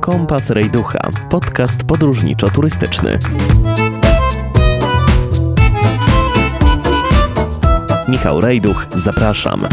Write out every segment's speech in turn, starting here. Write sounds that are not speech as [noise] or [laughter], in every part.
Kompas Rejducha, podcast podróżniczo-turystyczny. Michał Rejduch, zapraszam.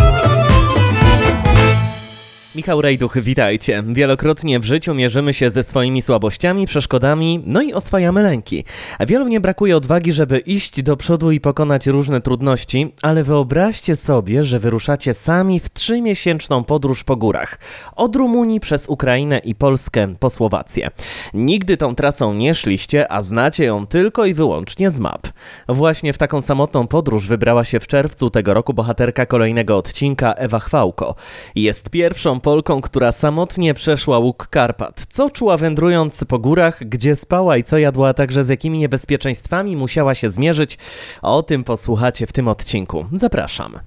Michał Rejduch, witajcie. Wielokrotnie w życiu mierzymy się ze swoimi słabościami, przeszkodami, no i oswajamy lęki. Wielu nie brakuje odwagi, żeby iść do przodu i pokonać różne trudności, ale wyobraźcie sobie, że wyruszacie sami w trzymiesięczną podróż po górach. Od Rumunii przez Ukrainę i Polskę po Słowację. Nigdy tą trasą nie szliście, a znacie ją tylko i wyłącznie z map. Właśnie w taką samotną podróż wybrała się w czerwcu tego roku bohaterka kolejnego odcinka Ewa Chwałko. Jest pierwszą Polką, która samotnie przeszła łuk Karpat. Co czuła wędrując po górach, gdzie spała i co jadła, a także z jakimi niebezpieczeństwami musiała się zmierzyć? O tym posłuchacie w tym odcinku. Zapraszam.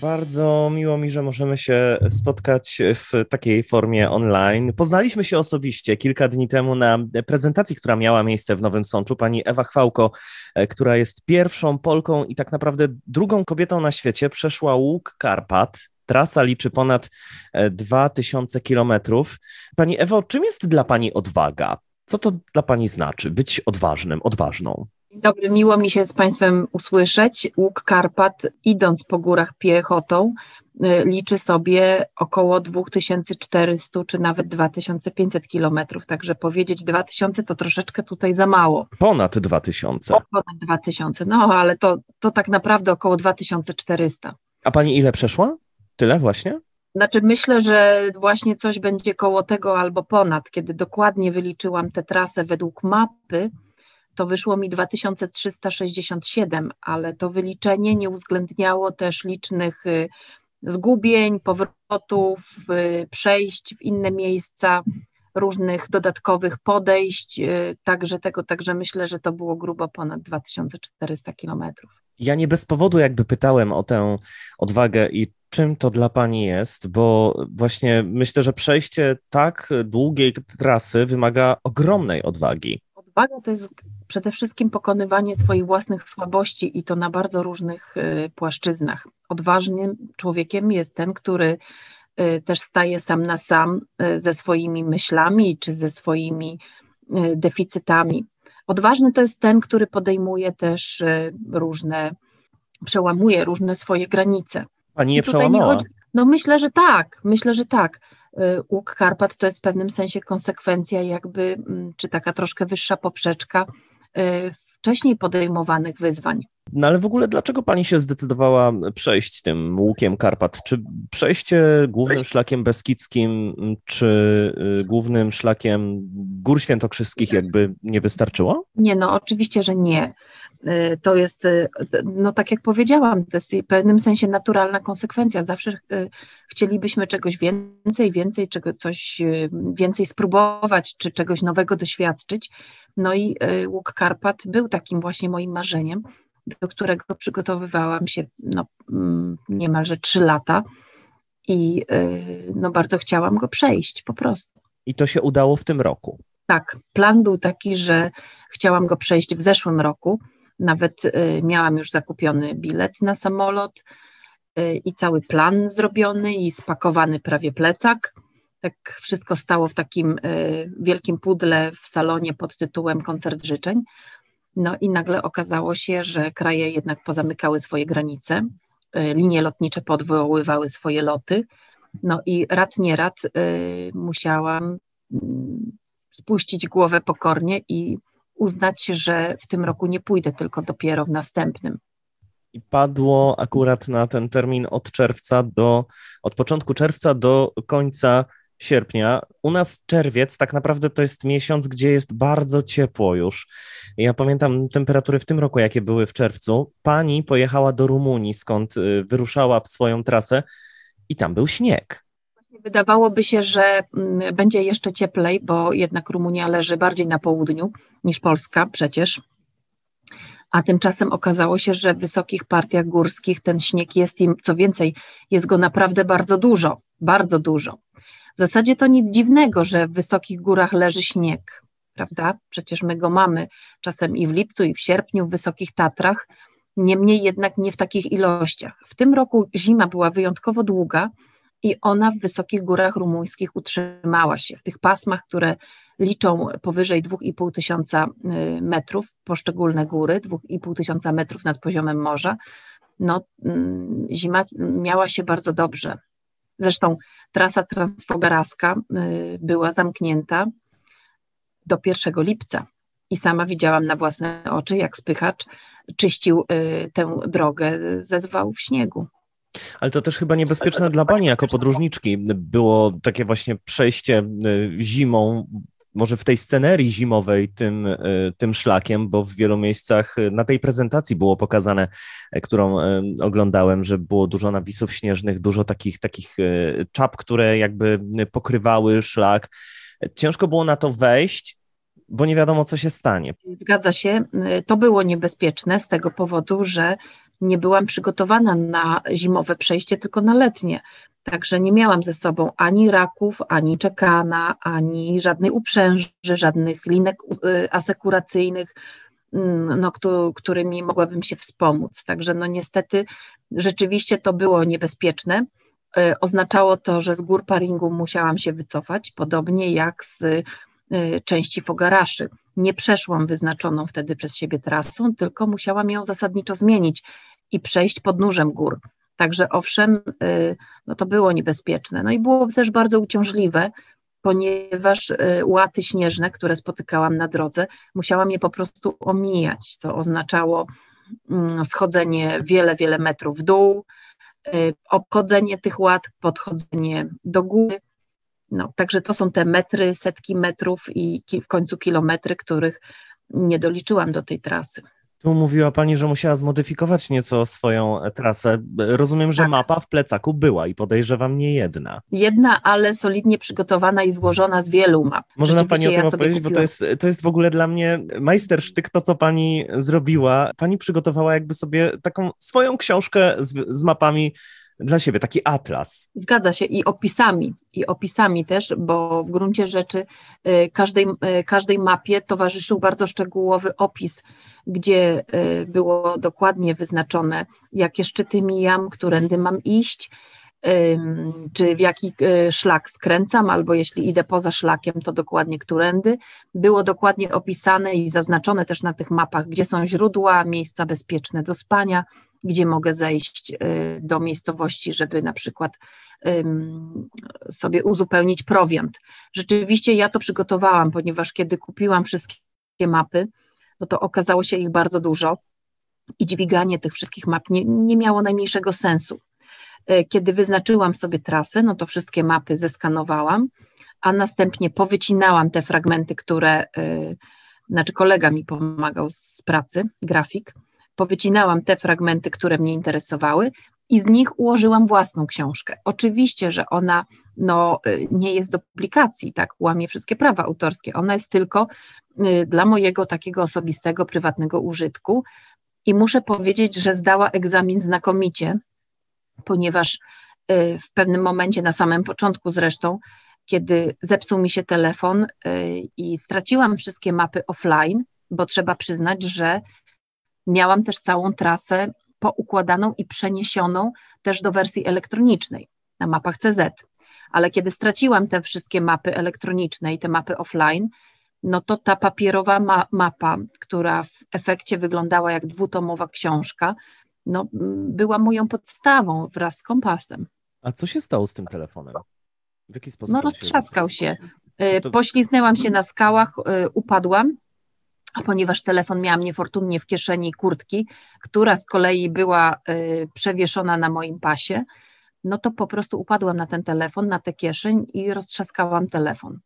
Bardzo miło mi, że możemy się spotkać w takiej formie online. Poznaliśmy się osobiście kilka dni temu na prezentacji, która miała miejsce w Nowym Sączu. Pani Ewa Chwałko, e, która jest pierwszą Polką i tak naprawdę drugą kobietą na świecie, przeszła łuk Karpat. Trasa liczy ponad 2000 e, kilometrów. Pani Ewo, czym jest dla Pani odwaga? Co to dla Pani znaczy być odważnym, odważną? Dzień dobry, miło mi się z Państwem usłyszeć. Łuk Karpat, idąc po górach piechotą, y, liczy sobie około 2400 czy nawet 2500 kilometrów, także powiedzieć 2000 to troszeczkę tutaj za mało. Ponad 2000. O, ponad 2000, no ale to, to tak naprawdę około 2400. A Pani ile przeszła? Tyle właśnie? Znaczy myślę, że właśnie coś będzie koło tego albo ponad. Kiedy dokładnie wyliczyłam tę trasę według mapy, to wyszło mi 2367, ale to wyliczenie nie uwzględniało też licznych y, zgubień, powrotów, y, przejść w inne miejsca, różnych dodatkowych podejść, y, także tego, także myślę, że to było grubo ponad 2400 kilometrów. Ja nie bez powodu jakby pytałem o tę odwagę i czym to dla Pani jest, bo właśnie myślę, że przejście tak długiej trasy wymaga ogromnej odwagi. Odwaga to jest przede wszystkim pokonywanie swoich własnych słabości i to na bardzo różnych y, płaszczyznach. Odważnym człowiekiem jest ten, który y, też staje sam na sam y, ze swoimi myślami czy ze swoimi deficytami. Odważny to jest ten, który podejmuje też różne, przełamuje różne swoje granice. Pani je przełamała? Chodzi, no myślę, że tak, myślę, że tak. Łuk Karpat to jest w pewnym sensie konsekwencja jakby, mm, czy taka troszkę wyższa poprzeczka wcześniej podejmowanych wyzwań. No ale w ogóle dlaczego pani się zdecydowała przejść tym łukiem Karpat? Czy przejście głównym szlakiem beskidzkim, czy y, głównym szlakiem Gór Świętokrzyskich jakby nie wystarczyło? Nie, no oczywiście, że nie. Y, to jest, no tak jak powiedziałam, to jest w pewnym sensie naturalna konsekwencja. Zawsze chcielibyśmy czegoś więcej, więcej, czego, coś więcej spróbować, czy czegoś nowego doświadczyć. No i łuk Karpat był takim właśnie moim marzeniem do którego przygotowywałam się no, mm, niemalże trzy lata i y, no, bardzo chciałam go przejść po prostu. I to się udało w tym roku? Tak, plan był taki, że chciałam go przejść w zeszłym roku. Nawet y, miałam już zakupiony bilet na samolot i cały plan zrobiony i spakowany prawie plecak. Tak wszystko stało w takim wielkim pudle w salonie pod tytułem Koncert Życzeń. No i nagle okazało się, że kraje jednak pozamykały swoje granice, y, linie lotnicze podwoływały swoje loty. No i rad nie rad y, musiałam mm, spuścić głowę pokornie i uznać, że w tym roku nie pójdę, tylko dopiero w następnym. I padło akurat na ten termin od czerwca do, od początku czerwca do końca sierpnia. U nas czerwiec tak naprawdę to jest miesiąc, gdzie jest bardzo ciepło już. Ja pamiętam temperatury w tym roku, jakie były w czerwcu. Pani pojechała do Rumunii, skąd y, wyruszała w swoją trasę i tam był śnieg. Wydawałoby się, że mm, będzie jeszcze cieplej, bo jednak Rumunia leży bardziej na południu niż Polska przecież. A tymczasem okazało się, że w wysokich partiach górskich ten śnieg jest im, co więcej, jest go naprawdę bardzo dużo, bardzo dużo. W zasadzie to nic dziwnego, że w wysokich górach leży śnieg, prawda? Przecież my go mamy czasem i w lipcu, i w sierpniu w wysokich Tatrach, niemniej jednak nie w takich ilościach. W tym roku zima była wyjątkowo długa i ona w wysokich górach rumuńskich utrzymała się. W tych pasmach, które liczą powyżej 2,5 tysiąca y, metrów, poszczególne góry, 2,5 tysiąca metrów nad poziomem morza, no, mm, zima miała się bardzo dobrze. Zresztą trasa transfogaraska y, była zamknięta do 1 lipca i sama widziałam na własne oczy, jak spychacz czyścił y, tę drogę ze zwałów śniegu. Ale to też chyba niebezpieczne dla pani jako podróżniczki. Było takie właśnie przejście zimą może w tej scenerii zimowej tym, e, tym szlakiem, bo w wielu miejscach e, na tej prezentacji było pokazane, e, którą oglądałem, że było dużo nawisów śnieżnych, dużo takich, takich czap, które jakby pokrywały szlak. Ciężko było na to wejść, bo nie wiadomo, co się stanie. Zgadza się. To było niebezpieczne z tego powodu, że nie byłam przygotowana na zimowe przejście, tylko na letnie. Także nie miałam ze sobą ani raków, ani czekana, ani żadnej uprzęży, żadnych linek y, asekuracyjnych, mm, no, którymi mogłabym się wspomóc. Także no niestety rzeczywiście to było niebezpieczne. Y, oznaczało to, że z gór paringu musiałam się wycofać, podobnie jak z części Fogaraszy. Nie przeszłam wyznaczoną wtedy przez siebie trasą, tylko musiałam ją zasadniczo zmienić i przejść podnóżem gór. Także owszem, y, no to było niebezpieczne. No i było też bardzo uciążliwe, ponieważ y, łaty śnieżne, które spotykałam na drodze, musiałam je po prostu omijać, co oznaczało mm, schodzenie wiele, wiele metrów w dół, y, obchodzenie tych łat, podchodzenie do góry. No, także to są te metry, setki metrów i w końcu kilometry, których nie doliczyłam do tej trasy. Tu mówiła Pani, że musiała zmodyfikować nieco swoją trasę. Rozumiem, że tak. mapa w plecaku była i podejrzewam nie jedna. Jedna, ale solidnie przygotowana i złożona z wielu map. Może nam Pani o tym ja opowiedzieć, bo to jest, to jest w ogóle dla mnie majstersztyk, to co Pani zrobiła. Pani przygotowała jakby sobie taką swoją książkę z, z mapami dla siebie, taki atlas. Zgadza się i opisami, i opisami też, bo w gruncie rzeczy y, każdej, y, każdej mapie towarzyszył bardzo szczegółowy opis, gdzie y, było dokładnie wyznaczone, jakie szczyty mijam, którędy mam iść, czy w jaki szlak skręcam, albo jeśli idę poza szlakiem, to dokładnie którędy. Było dokładnie opisane i zaznaczone też na tych mapach, gdzie są źródła, miejsca bezpieczne do spania, gdzie mogę zejść y, do miejscowości, żeby na przykład sobie uzupełnić prowiant. Rzeczywiście ja to przygotowałam, ponieważ kiedy kupiłam wszystkie mapy, no to okazało się ich bardzo dużo i dźwiganie tych wszystkich map nie, nie miało najmniejszego sensu. Y, kiedy wyznaczyłam sobie trasę, no to wszystkie mapy zeskanowałam, a następnie powycinałam te fragmenty, które, y, znaczy kolega mi pomagał z pracy, grafik, powycinałam te fragmenty, które mnie interesowały i z nich ułożyłam własną książkę. Oczywiście, że ona no, y, nie jest do publikacji, tak, łamie wszystkie prawa autorskie, ona jest tylko y, dla mojego takiego osobistego, prywatnego użytku i muszę powiedzieć, że zdała egzamin znakomicie, ponieważ y, w pewnym momencie, na samym początku zresztą, kiedy zepsuł mi się telefon i straciłam wszystkie mapy offline, bo trzeba przyznać, że Miałam też całą trasę poukładaną i przeniesioną też do wersji elektronicznej na mapach CZ. Ale kiedy straciłam te wszystkie mapy elektroniczne i te mapy offline, no to ta papierowa ma mapa, która w efekcie wyglądała jak dwutomowa książka, no, była moją podstawą wraz z kompasem. A co się stało z tym telefonem? W jaki sposób? No roztrzaskał się. się. To... Pośliznęłam się na skałach, y, upadłam ponieważ telefon miałam niefortunnie w kieszeni kurtki, która z kolei była y, przewieszona na moim pasie, no to po prostu upadłam na ten telefon, na tę kieszeń i roztrzaskałam telefon.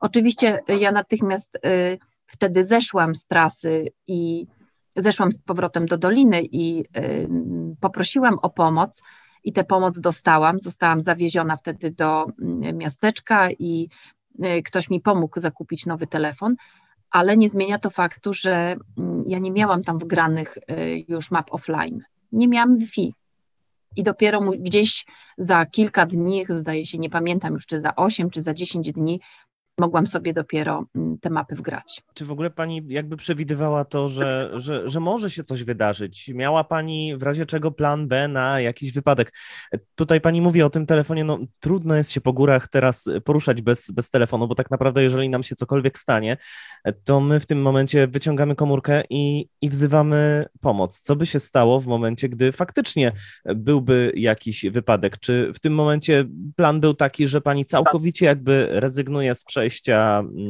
Oczywiście ja natychmiast y, wtedy zeszłam z trasy i zeszłam z powrotem do doliny i y, poprosiłam o pomoc i tę pomoc dostałam. Zostałam zawieziona wtedy do miasteczka i ktoś mi pomógł zakupić nowy telefon, ale nie zmienia to faktu, że mm, ja nie miałam tam wgranych y, już map offline. Nie miałam Wi-Fi. I dopiero gdzieś za kilka dni, zdaje się, nie pamiętam już, czy za 8, czy za 10 dni, mogłam sobie dopiero mm, te mapy wgrać. Czy w ogóle pani jakby przewidywała to, że, że, że może się coś wydarzyć? Miała pani w razie czego plan B na jakiś wypadek? Tutaj pani mówi o tym telefonie, no trudno jest się po górach teraz poruszać bez, bez telefonu, bo tak naprawdę jeżeli nam się cokolwiek stanie, to my w tym momencie wyciągamy komórkę i, i wzywamy pomoc. Co by się stało w momencie, gdy faktycznie byłby jakiś wypadek? Czy w tym momencie plan był taki, że pani całkowicie jakby rezygnuje z przejścia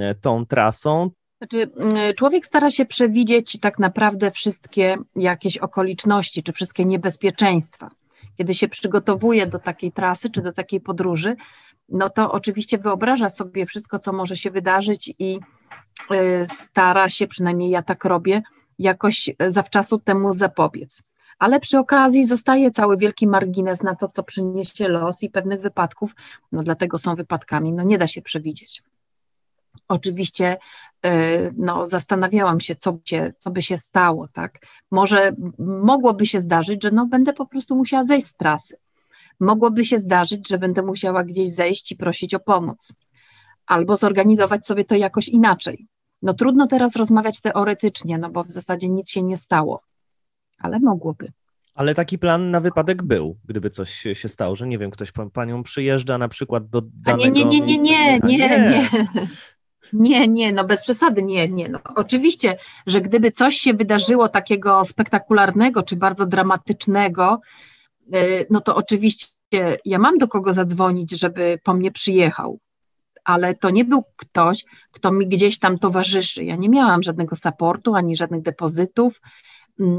e, tą trasą? Znaczy, mm, człowiek stara się przewidzieć tak naprawdę wszystkie jakieś okoliczności, czy wszystkie niebezpieczeństwa. Kiedy się przygotowuje do takiej trasy, czy do takiej podróży, no to oczywiście wyobraża sobie wszystko, co może się wydarzyć i e, stara się, przynajmniej ja tak robię, jakoś zawczasu temu zapobiec. Ale przy okazji zostaje cały wielki margines na to, co przyniesie los i pewnych wypadków, no dlatego są wypadkami, no nie da się przewidzieć. Oczywiście e, no, zastanawiałam się, co by, się, co by się stało, tak? Może mogłoby się zdarzyć, że no, będę po prostu musiała zejść z trasy. Mogłoby się zdarzyć, że będę musiała gdzieś zejść i prosić o pomoc. Albo zorganizować sobie to jakoś inaczej. No trudno teraz rozmawiać teoretycznie, no bo w zasadzie nic się nie stało, ale mogłoby. Ale taki plan na wypadek był, gdyby coś się stało, że nie wiem, ktoś panią przyjeżdża na przykład do danego nie, nie, nie, nie, nie, nie, nie, nie. Nie, nie, no bez przesady, nie, nie. No, oczywiście, że gdyby coś się wydarzyło takiego spektakularnego czy bardzo dramatycznego, y, no to oczywiście ja mam do kogo zadzwonić, żeby po mnie przyjechał, ale to nie był ktoś, kto mi gdzieś tam towarzyszy. Ja nie miałam żadnego supportu ani żadnych depozytów.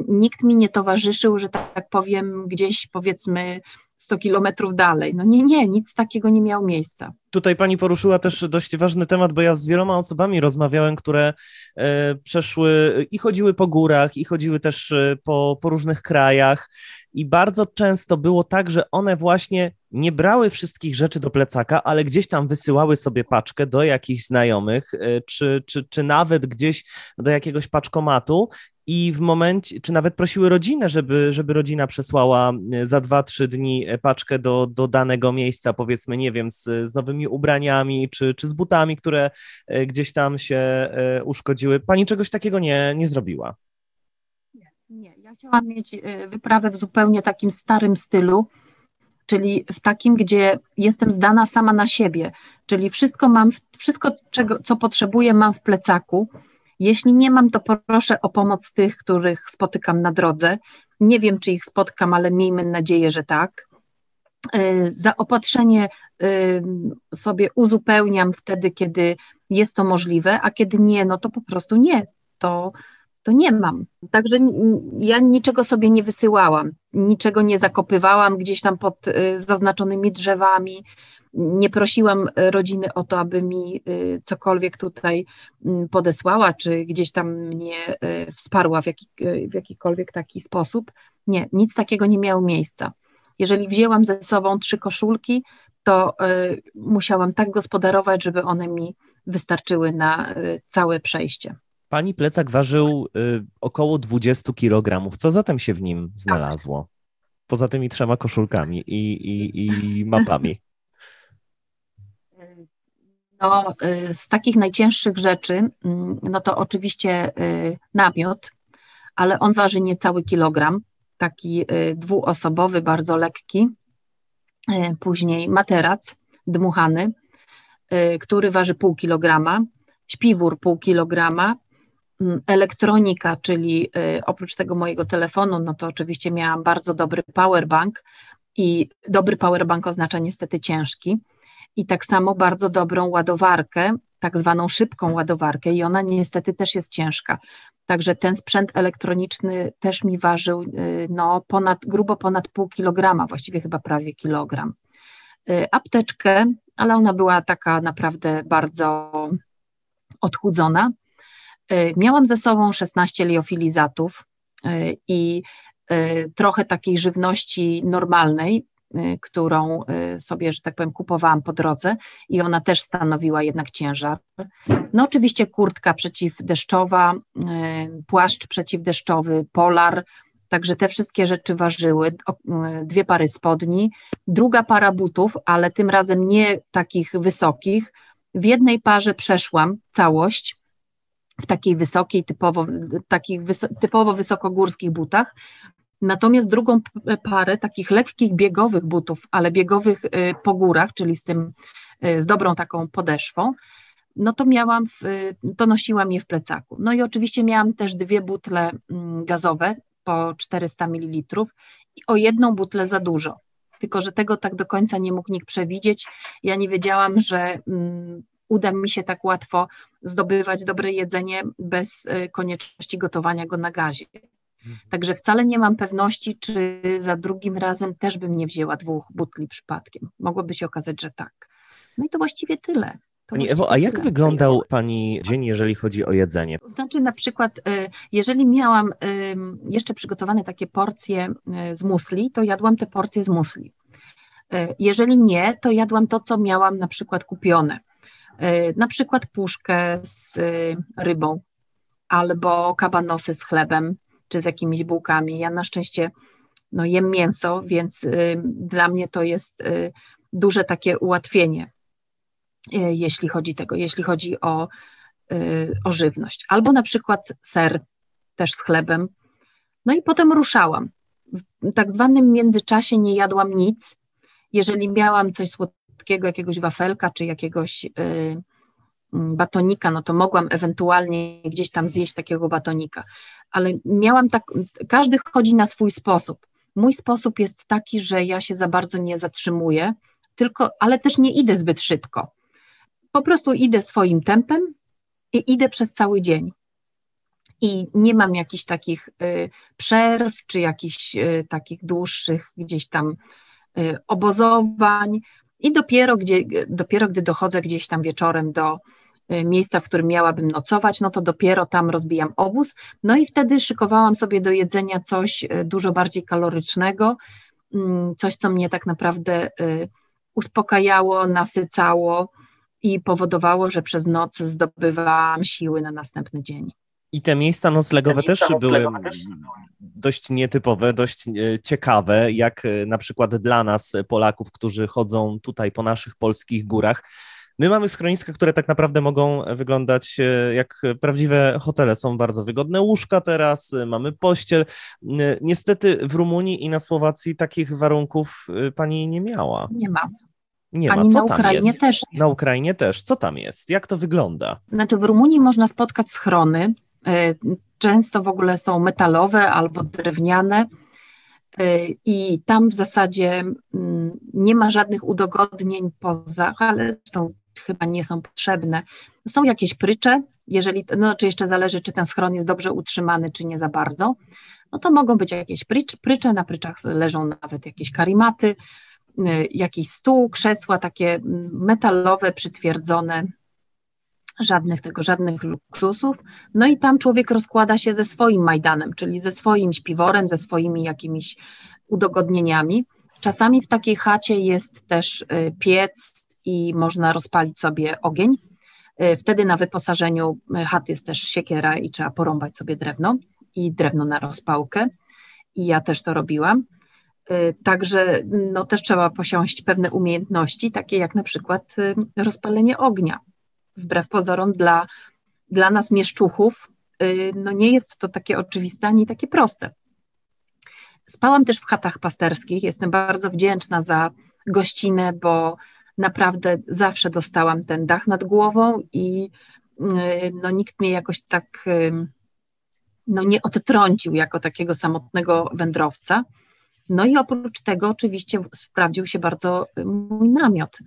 Nikt mi nie towarzyszył, że tak powiem, gdzieś powiedzmy 100 kilometrów dalej. No nie, nie, nic takiego nie miało miejsca. Tutaj pani poruszyła też dość ważny temat, bo ja z wieloma osobami rozmawiałem, które e, przeszły i chodziły po górach, i chodziły też e, po, po różnych krajach. I bardzo często było tak, że one właśnie nie brały wszystkich rzeczy do plecaka, ale gdzieś tam wysyłały sobie paczkę do jakichś znajomych, e, czy, czy, czy nawet gdzieś do jakiegoś paczkomatu i w momencie, czy nawet prosiły rodzinę, żeby, żeby rodzina przesłała e, za dwa, trzy dni e, paczkę do, do danego miejsca, powiedzmy, nie wiem, z, z nowymi ubraniami, czy, czy z butami, które e, gdzieś tam się uszkodziły. Pani czegoś takiego nie, nie zrobiła? Nie, nie. Ja chciałam mieć wyprawę w zupełnie takim starym stylu, czyli w takim, gdzie jestem zdana sama na siebie, czyli wszystko mam, wszystko, czego, co potrzebuję, mam w plecaku jeśli nie mam, to proszę o pomoc tych, których spotykam na drodze. Nie wiem, czy ich spotkam, ale miejmy nadzieję, że tak. Y, zaopatrzenie y, sobie uzupełniam wtedy, kiedy jest to możliwe, a kiedy nie, no to po prostu nie. To, to nie mam. Także ja niczego sobie nie wysyłałam, niczego nie zakopywałam gdzieś tam pod y, zaznaczonymi drzewami, nie prosiłam e, rodziny o to, aby mi e, cokolwiek tutaj podesłała, czy gdzieś tam mnie e, wsparła w, jaki, w jakikolwiek taki sposób. Nie, nic takiego nie miało miejsca. Jeżeli wzięłam ze sobą trzy koszulki, to musiałam tak gospodarować, żeby one mi wystarczyły na całe przejście. Pani plecak ważył około 20 kg. Co zatem się w nim znalazło? Poza tymi trzema koszulkami i, i, i mapami. [laughs] Y, z takich najcięższych rzeczy, mm, no to oczywiście y, namiot, ale on waży niecały kilogram, taki y, dwuosobowy, bardzo lekki. Później materac dmuchany, który waży pół kilograma, śpiwór pół kilograma, mm, elektronika, czyli oprócz tego mojego telefonu, no to oczywiście miałam bardzo dobry powerbank i dobry powerbank oznacza niestety ciężki i tak samo bardzo dobrą ładowarkę, tak zwaną szybką ładowarkę, i ona niestety też jest ciężka. Także ten sprzęt elektroniczny też mi ważył y, no, ponad, grubo ponad pół kilograma, właściwie chyba prawie kilogram. Y, apteczkę, ale ona była taka naprawdę bardzo odchudzona. Y, miałam ze sobą 16 liofilizatów i trochę takiej żywności normalnej, którą y, sobie, że tak powiem, kupowałam po drodze i ona też stanowiła jednak ciężar. No oczywiście kurtka przeciwdeszczowa, y, płaszcz przeciwdeszczowy, polar, Także te wszystkie rzeczy ważyły, dwie pary spodni, druga para butów, ale tym razem nie takich wysokich, W jednej parze przeszłam całość w takiej wysokiej, typowo, takich wyso, typowo wysokogórskich butach, Natomiast drugą parę takich lekkich biegowych butów, ale biegowych y, po górach, czyli z tym, y, z dobrą taką podeszwą, no to miałam, w, to nosiłam je w plecaku. No i oczywiście miałam też dwie butle mm, gazowe po 400 ml i o jedną butlę za dużo. Tylko, że tego tak do końca nie mógł nikt przewidzieć. Ja nie wiedziałam, że um, uda mi się tak łatwo zdobywać dobre jedzenie bez konieczności gotowania go na gazie. Mhm. Także wcale nie mam pewności, czy za drugim razem też bym nie wzięła dwóch butli przypadkiem. Mogłoby się okazać, że tak. No i to właściwie tyle. Pani Ewo, a jak wyglądał Pani dzień, jeżeli chodzi o jedzenie? Znaczy na przykład, y, jeżeli miałam jeszcze przygotowane takie porcje y, z musli, to jadłam te porcje z musli. Jeżeli nie, to jadłam to, co miałam na przykład kupione. Na przykład puszkę z rybą albo kabanosy z chlebem czy z jakimiś bułkami. Ja na szczęście no, jem mięso, więc y, dla mnie to jest y, duże takie ułatwienie, y, jeśli chodzi tego, jeśli chodzi o, o żywność. Albo na przykład ser też z chlebem. No i potem ruszałam. W tak zwanym międzyczasie nie jadłam nic. Jeżeli miałam coś słodkiego, jakiegoś wafelka czy jakiegoś batonika, no to mogłam ewentualnie gdzieś tam zjeść takiego batonika, ale miałam tak, każdy chodzi na swój sposób. Mój sposób jest taki, że ja się za bardzo nie zatrzymuję, tylko, ale też nie idę zbyt szybko. Po prostu idę swoim tempem i idę przez cały dzień. I nie mam jakichś takich y, przerw, czy jakichś y, takich dłuższych gdzieś tam y, obozowań. I dopiero, gdzie, dopiero gdy dochodzę gdzieś tam wieczorem do, miejsca, w którym miałabym nocować, no to dopiero tam rozbijam obóz. No i wtedy szykowałam sobie do jedzenia coś y, dużo bardziej kalorycznego, mm, coś, co mnie tak naprawdę y, uspokajało, nasycało i powodowało, że przez noc zdobywałam siły na następny dzień. I te miejsca noclegowe, te miejsca też, noclegowe były też dość nietypowe, dość ciekawe, jak na przykład dla nas, Polaków, którzy chodzą tutaj po naszych polskich górach. My mamy schroniska, które tak naprawdę mogą wyglądać e, jak prawdziwe hotele. Są bardzo wygodne łóżka teraz, e, mamy pościel. E, niestety w Rumunii i na Słowacji takich warunków pani nie miała. Nie ma. Nie Ani ma. Co na Ukrainie jest? też. Nie. Na Ukrainie też. Co tam jest? Jak to wygląda? Znaczy w Rumunii można spotkać schrony. Często w ogóle są metalowe albo drewniane. I tam w zasadzie mm, nie ma żadnych udogodnień poza, ale zresztą chyba nie są potrzebne. Są jakieś prycze, jeżeli, no czy jeszcze zależy, czy ten schron jest dobrze utrzymany, czy nie za bardzo, no to mogą być jakieś prycz, prycze, na pryczach leżą nawet jakieś karimaty, y, jakiś stół, krzesła takie mm, metalowe, przytwierdzone, żadnych tego, żadnych luksusów. No i tam człowiek rozkłada się ze swoim Majdanem, czyli ze swoim śpiworem, ze swoimi jakimiś udogodnieniami. Czasami w takiej chacie jest też y, piec, i można rozpalić sobie ogień. E, wtedy na wyposażeniu e, chat jest też siekiera i trzeba porąbać sobie drewno i drewno na rozpałkę. I ja też to robiłam. E, także no, też trzeba posiąść pewne umiejętności, takie jak na przykład rozpalenie ognia. Wbrew pozorom dla, dla nas mieszczuchów no nie jest to takie oczywiste ani takie proste. Spałam też w chatach pasterskich. Jestem bardzo wdzięczna za gościnę, bo naprawdę zawsze dostałam ten dach nad głową i y, no, nikt mnie jakoś tak y, no, nie odtrącił jako takiego samotnego wędrowca. No i oprócz tego oczywiście sprawdził się bardzo y, mój namiot.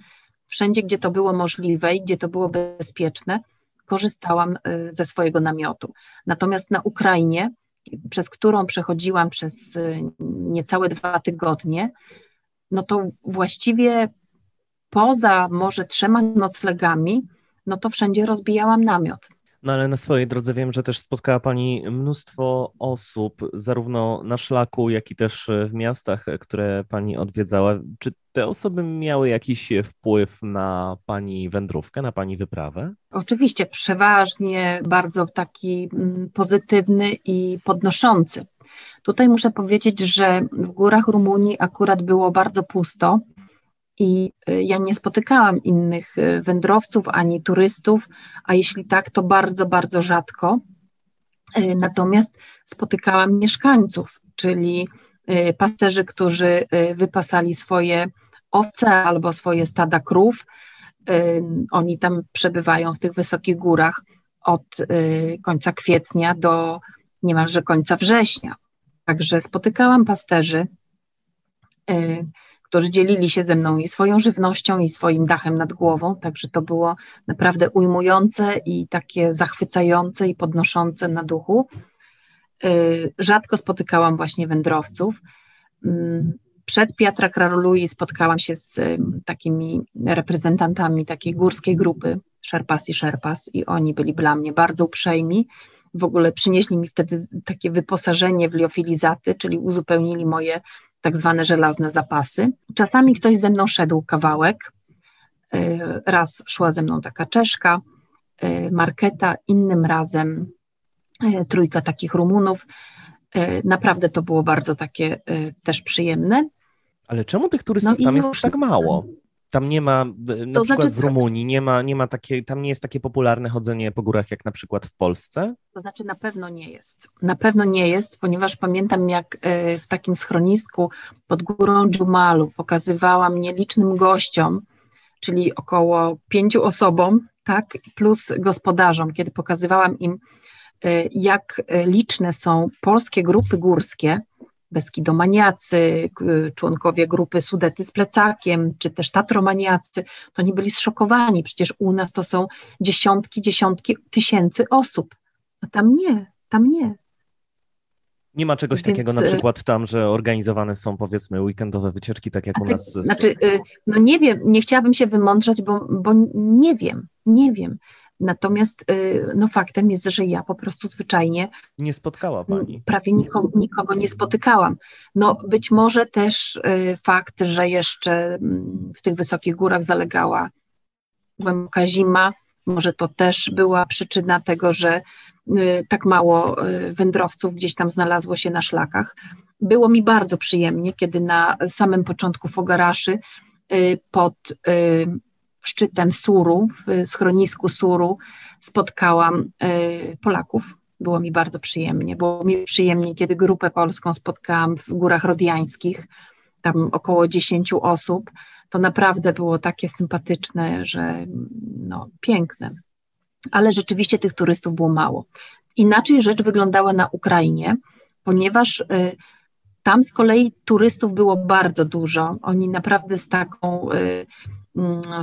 Wszędzie, gdzie to było możliwe i gdzie to było bezpieczne, korzystałam ze swojego namiotu. Natomiast na Ukrainie, przez którą przechodziłam przez niecałe dwa tygodnie, no to właściwie poza może trzema noclegami, no to wszędzie rozbijałam namiot. No ale na swojej drodze wiem, że też spotkała Pani mnóstwo osób, zarówno na szlaku, jak i też w miastach, które Pani odwiedzała. Czy te osoby miały jakiś wpływ na Pani wędrówkę, na Pani wyprawę? Oczywiście, przeważnie bardzo taki mm, pozytywny i podnoszący. Tutaj muszę powiedzieć, że w górach Rumunii akurat było bardzo pusto i y, ja nie spotykałam innych y, wędrowców ani turystów, a jeśli tak, to bardzo, bardzo rzadko. Y, natomiast spotykałam mieszkańców, czyli pasterzy, którzy wypasali swoje owce albo swoje stada krów. Oni tam przebywają w tych wysokich górach od końca kwietnia do niemalże końca września. Także spotykałam pasterzy, którzy dzielili się ze mną i swoją żywnością, i swoim dachem nad głową, także to było naprawdę ujmujące i takie zachwycające i podnoszące na duchu. Y, rzadko spotykałam właśnie wędrowców. Mm, przed Piatra Krarului spotkałam się z takimi reprezentantami takiej górskiej grupy Sherpas i Sherpas i oni byli dla mnie bardzo uprzejmi. W ogóle przynieśli mi wtedy takie wyposażenie w liofilizaty, czyli uzupełnili moje tak zwane żelazne zapasy. Czasami ktoś ze mną szedł kawałek. Y, raz szła ze mną taka Czeszka, y, Marketa, innym razem y, trójka takich Rumunów. Naprawdę to było bardzo takie też przyjemne. Ale czemu tych turystów no tam jest tak mało? Tam nie ma, na to przykład znaczy, w. Rumunii, nie ma, nie ma takie, tam nie jest takie popularne chodzenie po górach jak na przykład w Polsce? To znaczy na pewno nie jest. Na pewno nie jest, ponieważ pamiętam jak e, w takim schronisku pod górą Dżumalu pokazywałam nielicznym gościom, czyli około pięciu osobom, tak, plus gospodarzom, kiedy pokazywałam im, e, jak liczne są polskie grupy górskie, Beskidomaniacy, członkowie grupy Sudety z plecakiem, czy też Tatromaniacy, to oni byli zszokowani. Przecież u nas to są dziesiątki, dziesiątki tysięcy osób. A tam nie, tam nie. Nie ma czegoś Więc... takiego na przykład tam, że organizowane są powiedzmy weekendowe wycieczki, tak jak u nas. Znaczy, y, no nie wiem, nie chciałabym się wymądrzać, bo, bo nie wiem, nie wiem. Natomiast y, no, faktem jest, że ja po prostu zwyczajnie. Nie spotkała pani. Prawie nikogo, nikogo nie spotykałam. No, być może też y, fakt, że jeszcze mm, w tych wysokich górach zalegała głęboka zima, może to też była przyczyna tego, że y, tak mało wędrowców gdzieś tam znalazło się na szlakach. Było mi bardzo przyjemnie, kiedy na samym początku Fogaraszy pod szczytem Suru, w schronisku Suru, spotkałam e, Polaków. Było mi bardzo przyjemnie. Było mi przyjemnie, kiedy grupę polską spotkałam w Górach Rodiańskich, tam około 10 osób. To naprawdę było takie sympatyczne, że no, piękne. Ale rzeczywiście tych turystów było mało. Inaczej rzecz wyglądała na Ukrainie, ponieważ y, tam z kolei turystów było bardzo dużo. Oni naprawdę z taką Mm,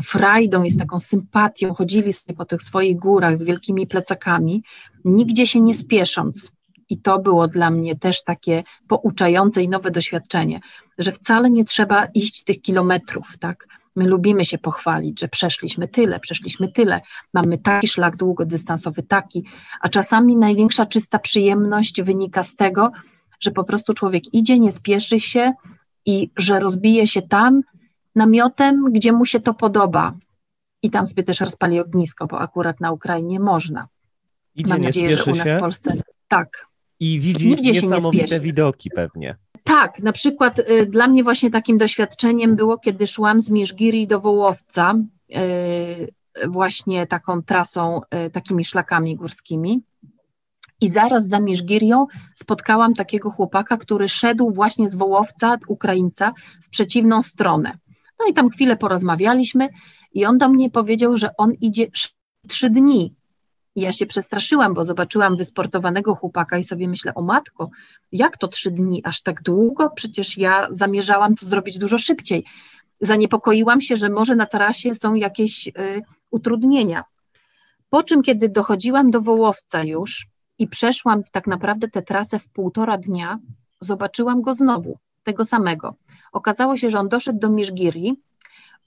frajdą i z taką sympatią chodzili sobie po tych swoich górach z wielkimi plecakami, nigdzie się nie spiesząc. I to było dla mnie też takie pouczające i nowe doświadczenie, że wcale nie trzeba iść tych kilometrów, tak? My lubimy się pochwalić, że przeszliśmy tyle, przeszliśmy tyle, mamy taki szlak długodystansowy, taki, a czasami największa czysta przyjemność wynika z tego, że po prostu człowiek idzie, nie spieszy się i że rozbije się tam, namiotem, gdzie mu się to podoba. I tam sobie też rozpali ognisko, bo akurat na Ukrainie można. Idzie, Mam nadzieję, że u nas się. w Polsce tak. I widzi Nigdzie niesamowite widoki pewnie. Tak, na przykład y, dla mnie właśnie takim doświadczeniem było, kiedy szłam z Miszgiri do Wołowca, y, właśnie taką trasą, y, takimi szlakami górskimi. I zaraz za Miszgirią spotkałam takiego chłopaka, który szedł właśnie z Wołowca, Ukraińca, w przeciwną stronę. No i tam chwilę porozmawialiśmy i on do mnie powiedział, że on idzie trzy dni. I ja się przestraszyłam, bo zobaczyłam wysportowanego chłopaka i sobie myślę, o matko, jak to trzy dni, aż tak długo? Przecież ja zamierzałam to zrobić dużo szybciej. Zaniepokoiłam się, że może na tarasie są jakieś y, utrudnienia. Po czym, kiedy dochodziłam do Wołowca już i przeszłam tak naprawdę tę trasę w półtora dnia, zobaczyłam go znowu, tego samego. Okazało się, że on doszedł do Miszgiri,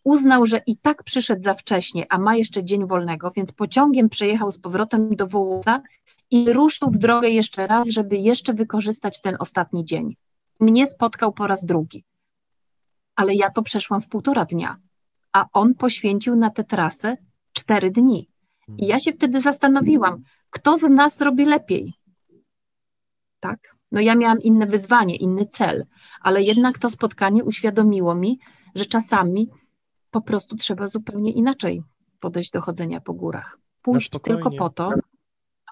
uznał, że i tak przyszedł za wcześnie, a ma jeszcze dzień wolnego, więc pociągiem przejechał z powrotem do Wołoza i ruszył w drogę jeszcze raz, żeby jeszcze wykorzystać ten ostatni dzień. Mnie spotkał po raz drugi, ale ja to przeszłam w półtora dnia, a on poświęcił na tę trasę cztery dni. I ja się wtedy zastanowiłam, kto z nas robi lepiej? Tak? No ja miałam inne wyzwanie, inny cel, ale jednak to spotkanie uświadomiło mi, że czasami po prostu trzeba zupełnie inaczej podejść do chodzenia po górach. Pójść tylko po to,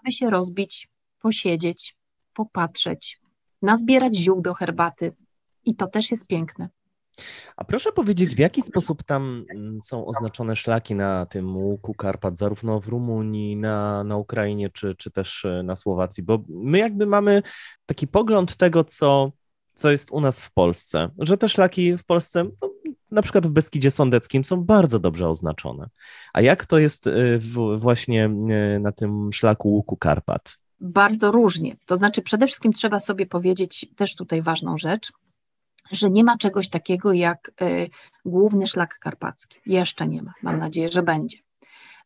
aby się rozbić, posiedzieć, popatrzeć, nazbierać ziół do herbaty. I to też jest piękne. A proszę powiedzieć, w jaki sposób tam mm, są oznaczone szlaki na tym łuku Karpat, zarówno w Rumunii, na, na Ukrainie, czy, czy też e, na Słowacji? Bo my jakby mamy taki pogląd tego, co, co jest u nas w Polsce, że te szlaki w Polsce, no, na przykład w Beskidzie Sądeckim, są bardzo dobrze oznaczone. A jak to jest e, w, właśnie e, na tym szlaku łuku Karpat? Bardzo różnie. To znaczy, przede wszystkim trzeba sobie powiedzieć też tutaj ważną rzecz, że nie ma czegoś takiego jak y, główny szlak karpacki. Jeszcze nie ma. Mam nadzieję, że będzie.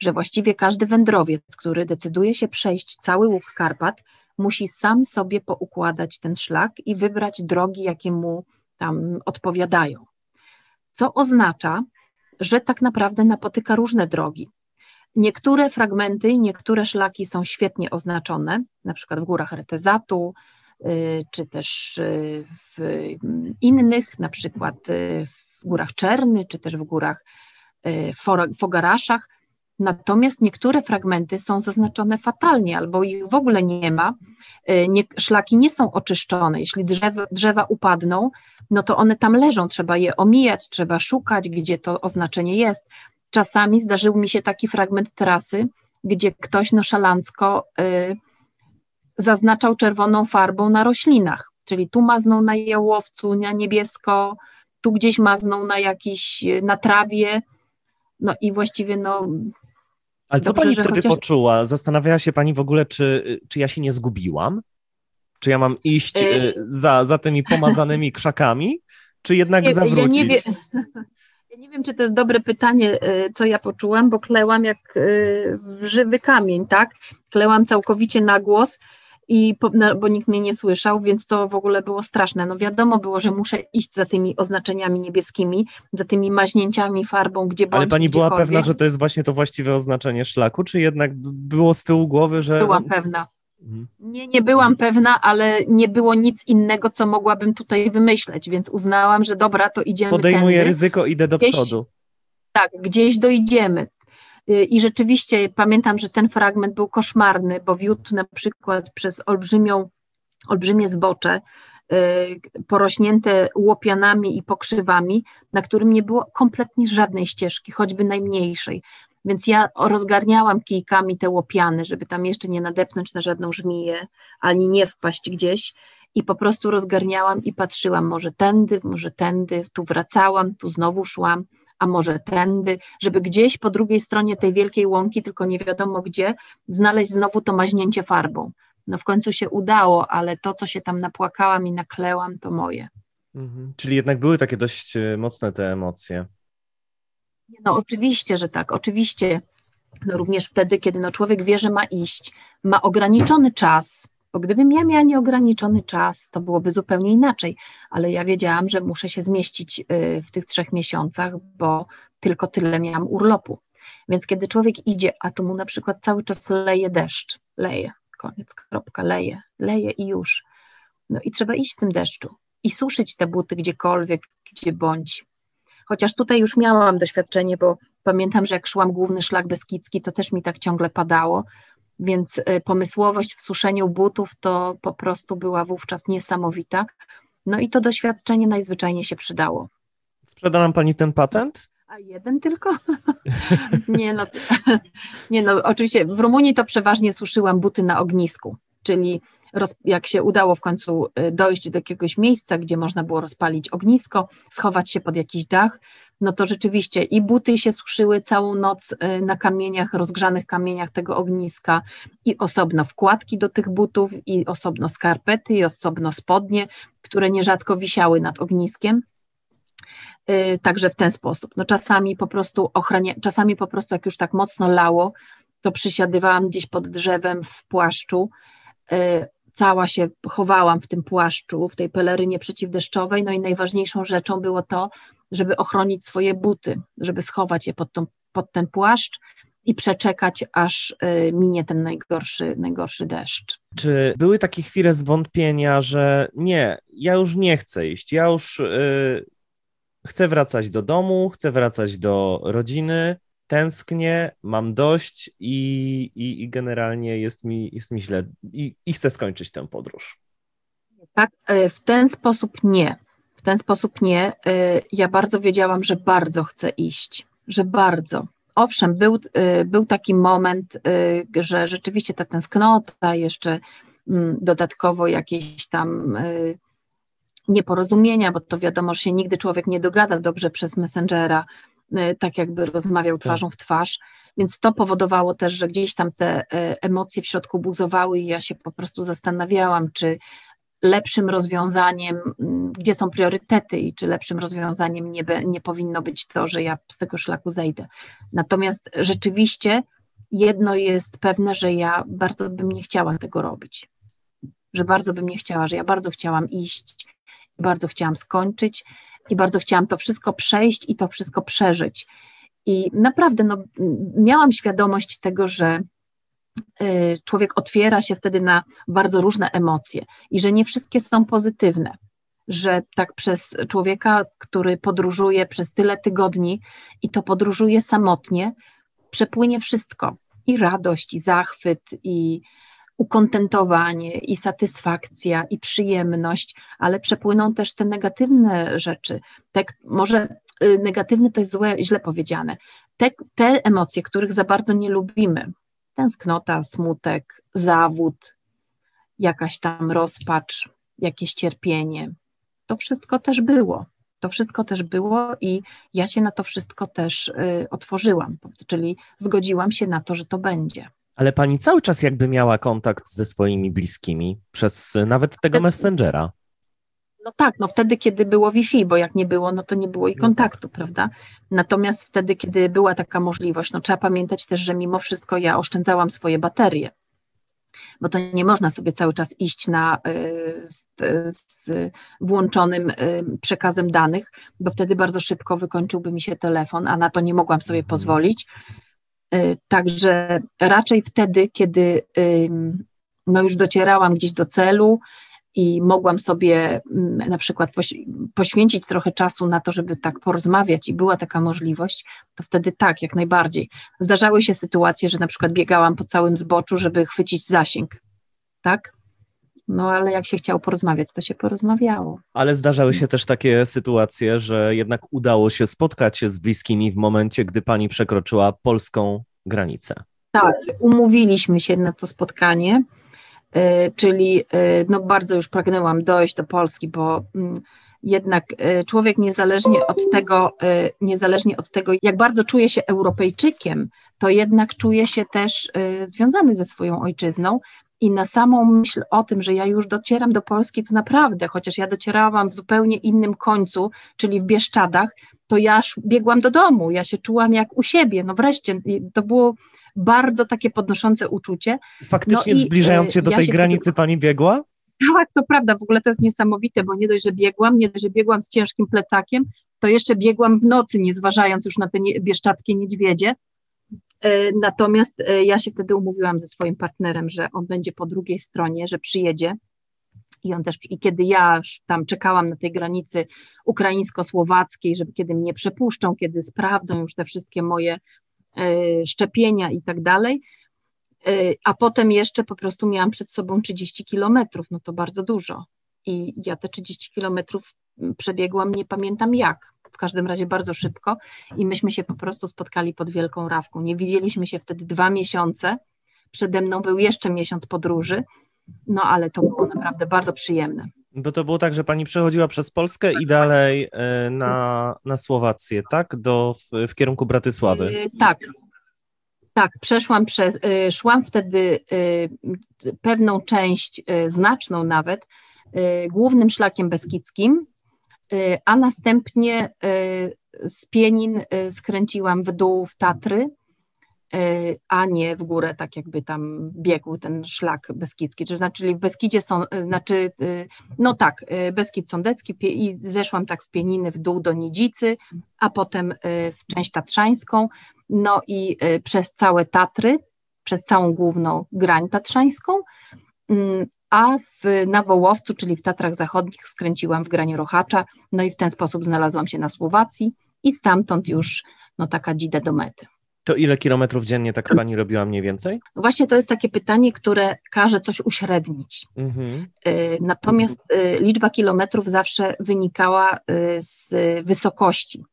Że właściwie każdy wędrowiec, który decyduje się przejść cały łuk Karpat, musi sam sobie poukładać ten szlak i wybrać drogi, jakie mu tam odpowiadają. Co oznacza, że tak naprawdę napotyka różne drogi. Niektóre fragmenty, niektóre szlaki są świetnie oznaczone, na przykład w górach Retezatu, czy też y, w innych, na przykład y, w górach Czerny, czy też w górach Fogaraszach. Natomiast niektóre fragmenty są zaznaczone fatalnie, albo ich w ogóle nie ma. Nie, szlaki nie są oczyszczone. Jeśli drzewa, drzewa upadną, no to one tam leżą, trzeba je omijać, trzeba szukać, gdzie to oznaczenie jest. Czasami zdarzył mi się taki fragment trasy, gdzie ktoś noszalancko y, zaznaczał czerwoną farbą na roślinach, czyli tu maznął na jałowcu, na niebiesko, tu gdzieś maznął na jakiś, na trawie, no i właściwie no... Ale co pani wtedy chociaż... poczuła? Zastanawiała się pani w ogóle, czy, czy ja się nie zgubiłam? Czy ja mam iść y... za, za tymi pomazanymi krzakami, czy jednak nie, zawrócić? Ja nie, wie... [laughs] ja nie wiem, czy to jest dobre pytanie, y, co ja poczułam, bo klełam jak y, w żywy kamień, tak? Klełam całkowicie na głos i po, no, bo nikt mnie nie słyszał, więc to w ogóle było straszne. No wiadomo było, że muszę iść za tymi oznaczeniami niebieskimi, za tymi maźnięciami farbą, gdzie bądź Ale pani była pewna, że to jest właśnie to właściwe oznaczenie szlaku, czy jednak było z tyłu głowy, że... Byłam pewna. Mhm. Nie, nie byłam pewna, ale nie było nic innego, co mogłabym tutaj wymyśleć, więc uznałam, że dobra, to idziemy Podejmuję tędy. ryzyko, idę do gdzieś, przodu. Tak, gdzieś dojdziemy. Y, I rzeczywiście pamiętam, że ten fragment był koszmarny, bo wiódł na przykład przez olbrzymią, olbrzymie zbocze, y, porośnięte łopianami i pokrzywami, na którym nie było kompletnie żadnej ścieżki, choćby najmniejszej. Więc ja rozgarniałam kijkami te łopiany, żeby tam jeszcze nie nadepnąć na żadną żmiję, ani nie wpaść gdzieś. I po prostu rozgarniałam i patrzyłam, może tędy, może tędy, tu wracałam, tu znowu szłam a może tędy, żeby gdzieś po drugiej stronie tej wielkiej łąki, tylko nie wiadomo gdzie, znaleźć znowu to maźnięcie farbą. No w końcu się udało, ale to, co się tam napłakałam i naklełam, to moje. Mhm. Czyli jednak były takie dość e, mocne te emocje. No oczywiście, że tak, oczywiście. No również wtedy, kiedy no człowiek wie, że ma iść, ma ograniczony czas, bo gdybym ja miała nieograniczony czas, to byłoby zupełnie inaczej, ale ja wiedziałam, że muszę się zmieścić y, w tych trzech miesiącach, bo tylko tyle miałam urlopu. Więc kiedy człowiek idzie, a tu mu na przykład cały czas leje deszcz, leje, koniec, kropka, leje, leje i już. No i trzeba iść w tym deszczu i suszyć te buty gdziekolwiek, gdzie bądź. Chociaż tutaj już miałam doświadczenie, bo pamiętam, że jak szłam główny szlak Beskidzki, to też mi tak ciągle padało, więc y, pomysłowość w suszeniu butów to po prostu była wówczas niesamowita. No i to doświadczenie najzwyczajniej się przydało. Sprzeda nam pani ten patent? A jeden tylko? [laughs] nie, no, [laughs] nie no, oczywiście w Rumunii to przeważnie suszyłam buty na ognisku, czyli roz, jak się udało w końcu y, dojść do jakiegoś miejsca, gdzie można było rozpalić ognisko, schować się pod jakiś dach, no to rzeczywiście i buty się suszyły całą noc y, na kamieniach, rozgrzanych kamieniach tego ogniska i osobno wkładki do tych butów i osobno skarpety i osobno spodnie, które nierzadko wisiały nad ogniskiem. Y, także w ten sposób. No czasami po prostu ochrania, czasami po prostu jak już tak mocno lało, to przysiadywałam gdzieś pod drzewem w płaszczu, cała się chowałam w tym płaszczu, w tej pelerynie przeciwdeszczowej, no i najważniejszą rzeczą było to, żeby ochronić swoje buty, żeby schować je pod, tą, pod ten płaszcz i przeczekać, aż y, minie ten najgorszy, najgorszy deszcz. Czy były takie chwile zwątpienia, że nie, ja już nie chcę iść, ja już yy, chcę wracać do domu, chcę wracać do rodziny, tęsknię, mam dość i, i, i generalnie jest mi, jest mi źle i, i chcę skończyć tę podróż. Tak, e, w ten sposób nie. W ten sposób nie. E, ja bardzo wiedziałam, że bardzo chcę iść, że bardzo. Owszem, był, e, był taki moment, że rzeczywiście ta tęsknota, jeszcze mm, dodatkowo jakieś tam nieporozumienia, bo to wiadomo, że się nigdy człowiek nie dogada dobrze przez Messengera, tak jakby rozmawiał tak. twarzą w twarz, więc to powodowało też, że gdzieś tam te emocje w środku buzowały i ja się po prostu zastanawiałam, czy lepszym rozwiązaniem, mm, gdzie są priorytety i czy lepszym rozwiązaniem nie, be, nie powinno być to, że ja z tego szlaku zejdę. Natomiast rzeczywiście jedno jest pewne, że ja bardzo bym nie chciała tego robić. Że bardzo bym nie chciała, że ja bardzo chciałam iść, bardzo chciałam skończyć i bardzo chciałam to wszystko przejść i to wszystko przeżyć. I naprawdę no, miałam świadomość tego, że człowiek otwiera się wtedy na bardzo różne emocje i że nie wszystkie są pozytywne. Że tak przez człowieka, który podróżuje przez tyle tygodni i to podróżuje samotnie, przepłynie wszystko i radość, i zachwyt, i ukontentowanie, i satysfakcja, i przyjemność, ale przepłyną też te negatywne rzeczy. Te, może y, negatywny to jest złe, źle powiedziane. Te, te emocje, których za bardzo nie lubimy, tęsknota, smutek, zawód, jakaś tam rozpacz, jakieś cierpienie. To wszystko też było. To wszystko też było i ja się na to wszystko też y, otworzyłam, czyli zgodziłam się na to, że to będzie. Ale pani cały czas jakby miała kontakt ze swoimi bliskimi przez nawet tego messengera. No tak, no wtedy, kiedy było Wi-Fi, bo jak nie było, no to nie było i no kontaktu, tak. prawda? Natomiast wtedy, kiedy była taka możliwość, no trzeba pamiętać też, że mimo wszystko ja oszczędzałam swoje baterie, bo to nie można sobie cały czas iść na, y, z, z włączonym y, przekazem danych, bo wtedy bardzo szybko wykończyłby mi się telefon, a na to nie mogłam sobie mhm. pozwolić. Y, także raczej wtedy, kiedy no już docierałam gdzieś do celu, i mogłam sobie mm, na przykład poświęcić trochę czasu na to, żeby tak porozmawiać i była taka możliwość, to wtedy tak, jak najbardziej. Zdarzały się sytuacje, że na przykład biegałam po całym zboczu, żeby chwycić zasięg, tak? No ale jak się chciało porozmawiać, to się porozmawiało. Ale zdarzały się też takie sytuacje, że jednak udało się spotkać się z bliskimi w momencie, gdy pani przekroczyła polską granicę. Tak, umówiliśmy się na to spotkanie. E, czyli e, no bardzo już pragnęłam dojść do Polski, bo mm, jednak e, człowiek niezależnie od tego, niezależnie od tego, jak bardzo czuje się Europejczykiem, to jednak czuje się też związany ze swoją ojczyzną. I na samą myśl o tym, że ja już docieram do Polski, to naprawdę, chociaż ja docierałam w zupełnie innym końcu, czyli w Bieszczadach, to ja biegłam do domu, ja się czułam jak u siebie. No wreszcie, to było bardzo takie podnoszące uczucie. Faktycznie no zbliżając się do ja tej się granicy pani biegła? Tak, to prawda, w ogóle to jest niesamowite, bo nie dość, że biegłam, nie dość, że biegłam z ciężkim plecakiem, to jeszcze biegłam w nocy, nie zważając już na te nie, bieszczackie niedźwiedzie. E, natomiast e, ja się wtedy umówiłam ze swoim partnerem, że on będzie po drugiej stronie, że przyjedzie. I on też, i kiedy ja tam czekałam na tej granicy ukraińsko-słowackiej, żeby kiedy mnie przepuszczą, kiedy sprawdzą już te wszystkie moje E, szczepienia i tak dalej, e, a potem jeszcze po prostu miałam przed sobą 30 kilometrów, no to bardzo dużo. I ja te 30 kilometrów przebiegłam, nie pamiętam jak, w każdym razie bardzo szybko i myśmy się po prostu spotkali pod Wielką Rawką. Nie widzieliśmy się wtedy dwa miesiące, przede mną był jeszcze miesiąc podróży, no ale to było naprawdę bardzo przyjemne. Bo to było tak, że pani przechodziła przez Polskę i dalej e, na, na Słowację, tak? Do, w, w kierunku Bratysławy. Yy, tak. Tak, przeszłam przez, yy, szłam wtedy yy, pewną część, znaczną nawet, głównym szlakiem beskidzkim, a następnie z Pienin skręciłam w dół w Tatry, E, a nie w górę, tak jakby tam biegł ten szlak beskidzki. To znaczy, czyli w Beskidzie są, e, znaczy, e, no tak, Beskid Sądecki i zeszłam tak w Pieniny w dół do Nidzicy, a potem w część tatrzańską, no i przez całe Tatry, przez całą główną grań tatrzańską, mm, a w, na Wołowcu, czyli w Tatrach Zachodnich, skręciłam w granie Rochacza, no i w ten sposób znalazłam się na Słowacji i stamtąd już no, taka dzidę do mety. To ile kilometrów dziennie tak pani robiła mniej więcej? Właśnie to jest takie pytanie, które każe coś uśrednić. Mhm. Y, natomiast y, liczba kilometrów zawsze wynikała y, z wysokości,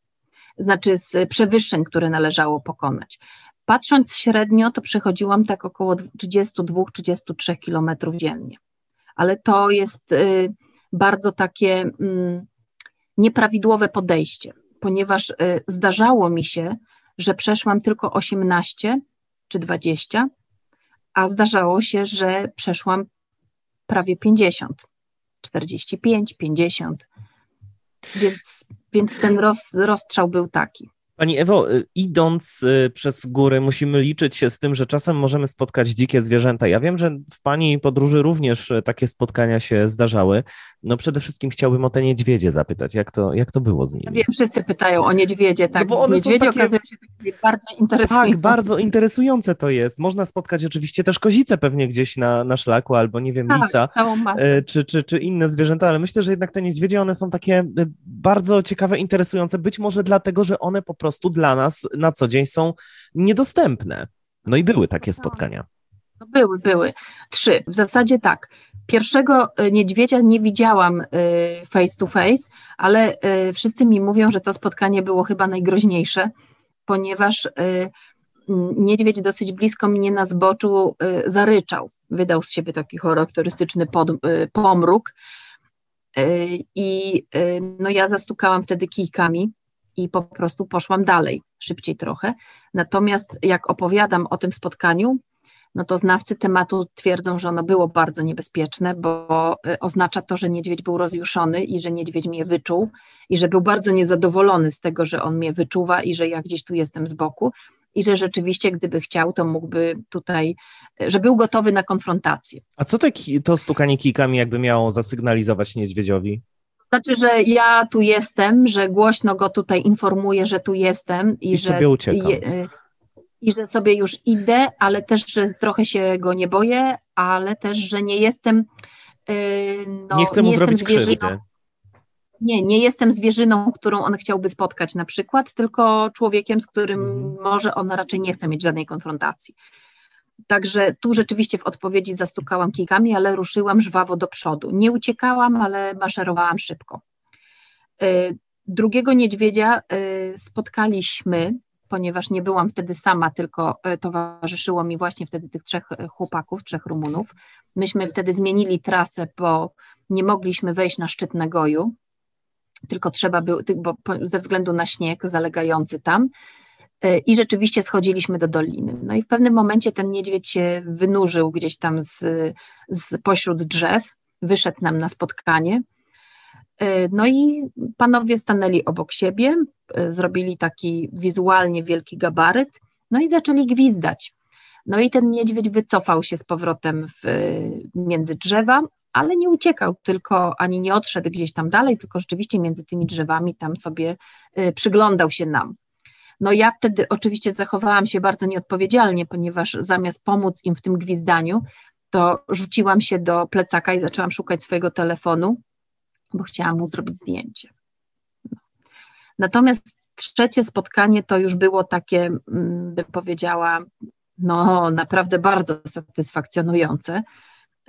znaczy z przewyższeń, które należało pokonać. Patrząc średnio, to przechodziłam tak około 32-33 kilometrów dziennie. Ale to jest bardzo takie mm, nieprawidłowe podejście, ponieważ zdarzało mi się, że przeszłam tylko 18 czy 20, a zdarzało się, że przeszłam prawie 50, 45, 50. Więc, więc ten roz, rozstrzał był taki. Pani Ewo, y, idąc y, przez góry, musimy liczyć się z tym, że czasem możemy spotkać dzikie zwierzęta. Ja wiem, że w Pani podróży również y, takie spotkania się zdarzały. No przede wszystkim chciałbym o te niedźwiedzie zapytać, jak to, jak to było z nimi? Ja wiem, wszyscy pytają o niedźwiedzie, tak. No bo one niedźwiedzie takie... okazują się takie bardzo interesujące. Tak, bardzo interesujące to jest. Można spotkać oczywiście też kozice pewnie gdzieś na, na szlaku, albo nie wiem, tak, lisa, czy, czy, czy inne zwierzęta, ale myślę, że jednak te niedźwiedzie, one są takie bardzo ciekawe, interesujące, być może dlatego, że one po prostu dla nas na co dzień są niedostępne. No i były takie spotkania. No były, były. Trzy. W zasadzie tak. Pierwszego e, niedźwiedzia nie widziałam e, face to face, ale e, wszyscy mi mówią, że to spotkanie było chyba najgroźniejsze, ponieważ niedźwiedź dosyć blisko mnie na zboczu zaryczał. Wydał z siebie taki charakterystyczny pod, pomruk. I no ja zastukałam wtedy kijkami i po prostu poszłam dalej, szybciej trochę. Natomiast jak opowiadam o tym spotkaniu, no to znawcy tematu twierdzą, że ono było bardzo niebezpieczne, bo y, oznacza to, że niedźwiedź był rozjuszony i że niedźwiedź mnie wyczuł i że był bardzo niezadowolony z tego, że on mnie wyczuwa i że ja gdzieś tu jestem z boku i że rzeczywiście, gdyby chciał, to mógłby tutaj, że był gotowy na konfrontację. A co te, to stukanie kijkami jakby miało zasygnalizować niedźwiedziowi? Znaczy, że ja tu jestem, że głośno go tutaj informuję, że tu jestem i, I że sobie uciekam. I, i że sobie już idę, ale też, że trochę się go nie boję, ale też, że nie jestem. Yy, no, nie chcę mu nie zrobić krzywdy. Nie, nie jestem zwierzyną, którą on chciałby spotkać na przykład, tylko człowiekiem, z którym mhm. może on raczej nie chce mieć żadnej konfrontacji. Także tu rzeczywiście w odpowiedzi zastukałam kijkami, ale ruszyłam żwawo do przodu. Nie uciekałam, ale maszerowałam szybko. Y, drugiego niedźwiedzia y, spotkaliśmy, ponieważ nie byłam wtedy sama, tylko y, towarzyszyło mi właśnie wtedy tych trzech chłopaków, trzech Rumunów. Myśmy wtedy zmienili trasę, bo nie mogliśmy wejść na szczyt Nagoju, tylko trzeba było, bo ze względu na śnieg zalegający tam, i rzeczywiście schodziliśmy do doliny. No i w pewnym momencie ten niedźwiedź się wynurzył gdzieś tam z, z pośród drzew, wyszedł nam na spotkanie. E, no i panowie stanęli obok siebie, e, zrobili taki wizualnie wielki gabaryt, no i zaczęli gwizdać. No i ten niedźwiedź wycofał się z powrotem w, między drzewa, ale nie uciekał, tylko ani nie odszedł gdzieś tam dalej, tylko rzeczywiście między tymi drzewami tam sobie przyglądał się nam. No ja wtedy oczywiście zachowałam się bardzo nieodpowiedzialnie, ponieważ zamiast pomóc im w tym gwizdaniu, to rzuciłam się do plecaka i zaczęłam szukać swojego telefonu, bo chciałam mu zrobić zdjęcie. No. Natomiast trzecie spotkanie to już było takie, mm, bym powiedziała, no naprawdę bardzo satysfakcjonujące,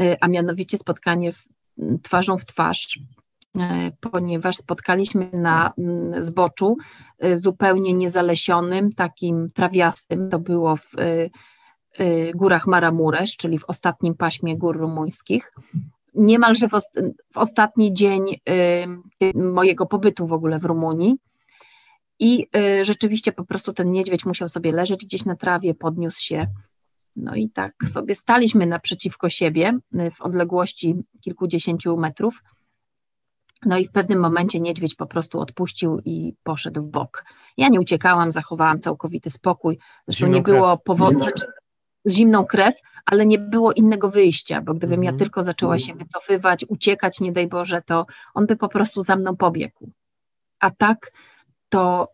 y, a mianowicie spotkanie w, twarzą w twarz ponieważ spotkaliśmy na mm, zboczu e, zupełnie niezalesionym, takim trawiastym, to było w e, górach Maramuresz, czyli w ostatnim paśmie gór rumuńskich. Niemalże w, w ostatni dzień mojego pobytu w ogóle w Rumunii. I rzeczywiście po prostu ten niedźwiedź musiał sobie leżeć gdzieś na trawie, podniósł się. No i tak sobie staliśmy naprzeciwko siebie w odległości kilkudziesięciu metrów no i w pewnym momencie niedźwiedź po prostu odpuścił i poszedł w bok. Ja nie uciekałam, zachowałam całkowity spokój. Zresztą nie było powodu, znaczy, zimną krew, ale nie było innego wyjścia, bo gdybym mhm. ja tylko zaczęła się wycofywać, uciekać, nie daj Boże, to on by po prostu za mną pobiegł. A tak to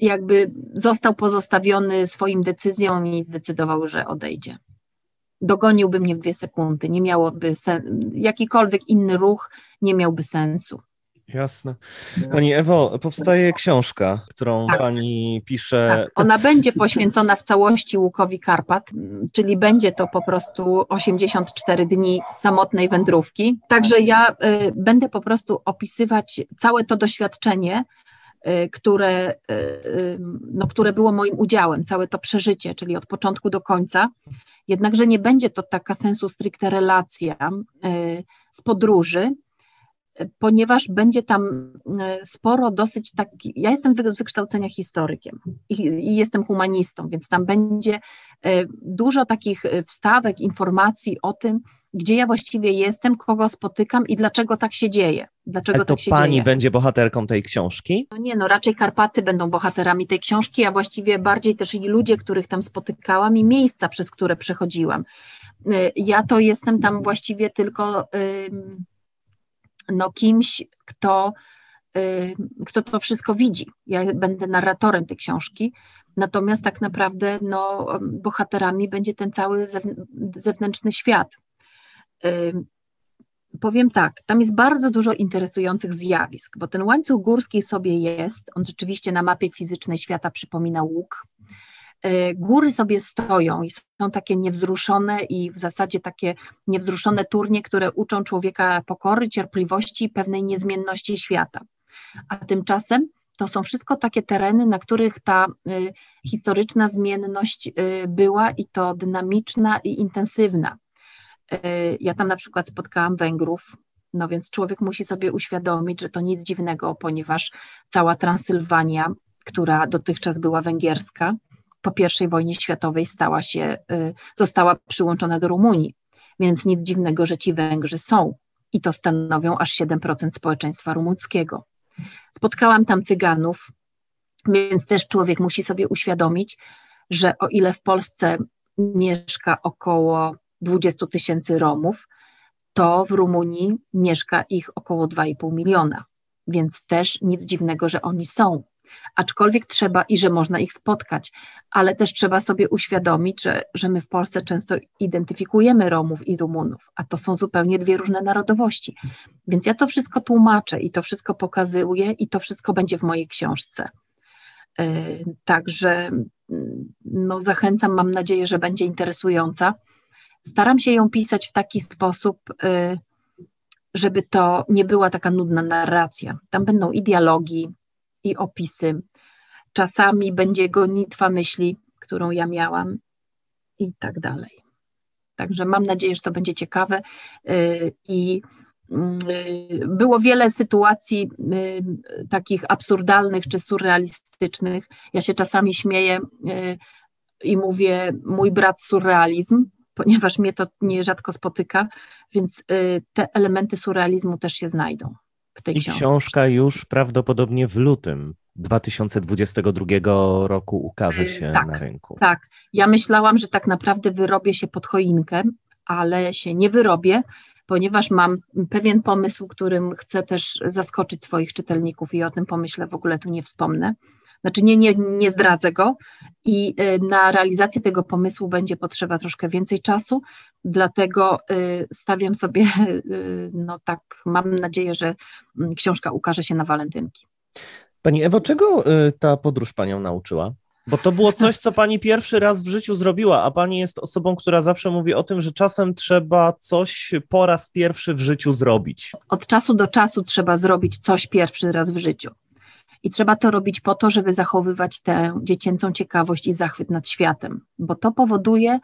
jakby został pozostawiony swoim decyzjom i zdecydował, że odejdzie. Dogoniłby mnie w dwie sekundy, nie miałoby sen, jakikolwiek inny ruch nie miałby sensu. Jasne. Pani Ewo, powstaje książka, którą Tak. pani pisze. Tak, ona będzie poświęcona w całości Łukowi Karpat, czyli będzie to po prostu 84 dni samotnej wędrówki. Także ja y, będę po prostu opisywać całe to doświadczenie, które, y, y, no, które było moim udziałem, całe to przeżycie, czyli od początku do końca. Jednakże nie będzie to taka sensu stricte relacja y, z podróży, ponieważ będzie tam e, sporo dosyć taki, ja jestem z wykształcenia historykiem i, i jestem humanistą, więc tam będzie e, dużo takich e, wstawek, informacji o tym, gdzie ja właściwie jestem, kogo spotykam i dlaczego tak się dzieje. Dlaczego Ale to tak się pani dzieje. będzie bohaterką tej książki? No nie, no raczej Karpaty będą bohaterami tej książki, a właściwie bardziej też i ludzie, których tam spotykałam i miejsca, przez które przechodziłam. Ja to jestem tam właściwie tylko ym, no, kimś, kto, ym, kto to wszystko widzi. Ja będę narratorem tej książki, natomiast tak naprawdę no, bohaterami będzie ten cały zewn- zewnętrzny świat. Ym, Powiem tak, tam jest bardzo dużo interesujących zjawisk, bo ten łańcuch górski sobie jest, on rzeczywiście na mapie fizycznej świata przypomina łuk. E, Góry sobie stoją i są takie niewzruszone i w zasadzie takie niewzruszone turnie, które uczą człowieka pokory, cierpliwości i pewnej niezmienności świata. A tymczasem to są wszystko takie tereny, na których ta y, historyczna zmienność y, była i to dynamiczna i intensywna. Y, Ja tam na przykład spotkałam Węgrów, no więc człowiek musi sobie uświadomić, że to nic dziwnego, ponieważ cała Transylwania, która dotychczas była węgierska, po I wojnie światowej stała się, y, została przyłączona do Rumunii, więc nic dziwnego, że ci Węgrzy są i to stanowią aż 7% społeczeństwa rumuńskiego. Spotkałam tam Cyganów, więc też człowiek musi sobie uświadomić, że o ile w Polsce mieszka około 20 tysięcy Romów, to w Rumunii mieszka ich około 2,5 miliona, więc też nic dziwnego, że oni są. Aczkolwiek trzeba i że można ich spotkać, ale też trzeba sobie uświadomić, że, że my w Polsce często identyfikujemy Romów i Rumunów, a to są zupełnie dwie różne narodowości. Więc ja to wszystko tłumaczę i to wszystko pokazuję i to wszystko będzie w mojej książce. Yy, Także mm, no, zachęcam, mam nadzieję, że będzie interesująca. Staram się ją pisać w taki sposób, y, żeby to nie była taka nudna narracja. Tam będą i dialogi, i opisy. Czasami będzie gonitwa myśli, którą ja miałam, i tak dalej. Także mam nadzieję, że to będzie ciekawe. y, I y, było wiele sytuacji y, takich absurdalnych czy surrealistycznych. Ja się czasami śmieję i mówię, mój brat surrealizm, ponieważ mnie to nierzadko spotyka, więc te elementy surrealizmu też się znajdą w tej I książce. książka już prawdopodobnie w lutym 2022 roku ukaże się tak, na rynku. Tak, ja myślałam, że tak naprawdę wyrobię się pod choinkę, ale się nie wyrobię, ponieważ mam pewien pomysł, którym chcę też zaskoczyć swoich czytelników i o tym pomyślę w ogóle tu nie wspomnę. Znaczy nie, nie, nie zdradzę go i y, na realizację tego pomysłu będzie potrzeba troszkę więcej czasu, dlatego y, stawiam sobie, [laughs] y, no tak, mam nadzieję, że mm, książka ukaże się na walentynki. Pani Ewo, czego ta podróż panią nauczyła? Bo to było coś, co pani pierwszy raz w życiu zrobiła, a pani jest osobą, która zawsze mówi o tym, że czasem trzeba coś po raz pierwszy w życiu zrobić. od czasu do czasu trzeba zrobić coś pierwszy raz w życiu. I trzeba to robić po to, żeby zachowywać tę dziecięcą ciekawość i zachwyt nad światem, bo to powoduje,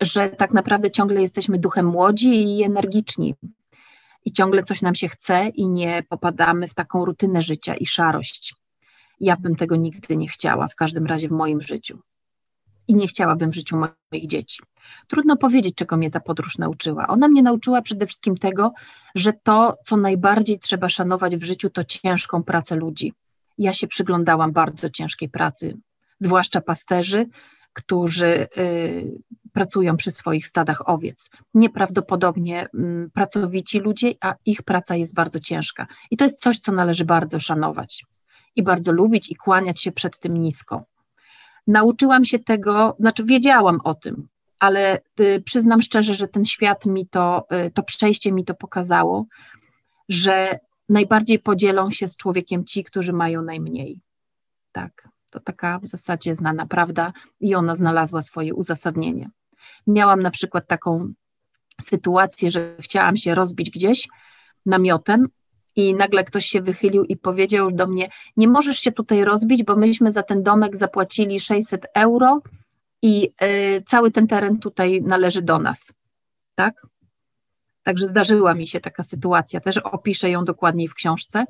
że tak naprawdę ciągle jesteśmy duchem młodzi i energiczni. I ciągle coś nam się chce i nie popadamy w taką rutynę życia i szarość. Ja bym tego nigdy nie chciała, w każdym razie w moim życiu. I nie chciałabym w życiu moich dzieci. Trudno powiedzieć, czego mnie ta podróż nauczyła. Ona mnie nauczyła przede wszystkim tego, że to, co najbardziej trzeba szanować w życiu, to ciężką pracę ludzi. Ja się przyglądałam bardzo ciężkiej pracy, zwłaszcza pasterzy, którzy y, pracują przy swoich stadach owiec. Nieprawdopodobnie mm, pracowici ludzie, a ich praca jest bardzo ciężka. I to jest coś, co należy bardzo szanować i bardzo lubić i kłaniać się przed tym nisko. Nauczyłam się tego, znaczy wiedziałam o tym, ale y, przyznam szczerze, że ten świat mi to, y, to przejście mi to pokazało, że najbardziej podzielą się z człowiekiem ci, którzy mają najmniej. Tak, to taka w zasadzie znana prawda i ona znalazła swoje uzasadnienie. Miałam na przykład taką sytuację, że chciałam się rozbić gdzieś namiotem i nagle ktoś się wychylił i powiedział do mnie: Nie możesz się tutaj rozbić, bo myśmy za ten domek zapłacili 600 euro i y, cały ten teren tutaj należy do nas. Tak? Także zdarzyła mi się taka sytuacja, też opiszę ją dokładniej w książce.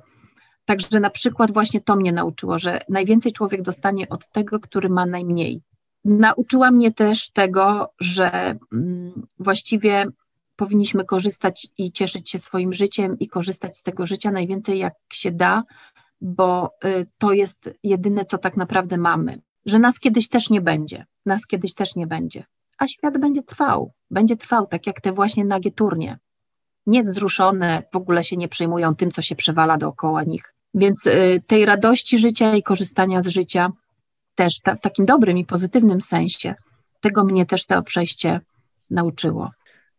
Także na przykład właśnie to mnie nauczyło, że najwięcej człowiek dostanie od tego, który ma najmniej. Nauczyła mnie też tego, że mm, właściwie powinniśmy korzystać i cieszyć się swoim życiem i korzystać z tego życia najwięcej jak się da, bo y, to jest jedyne, co tak naprawdę mamy. Że nas kiedyś też nie będzie, nas kiedyś też nie będzie, a świat będzie trwał, będzie trwał, tak jak te właśnie nagie turnie. Niewzruszone, w ogóle się nie przejmują tym, co się przewala dookoła nich. Więc y, tej radości życia i korzystania z życia też ta, w takim dobrym i pozytywnym sensie, tego mnie też to przejście nauczyło.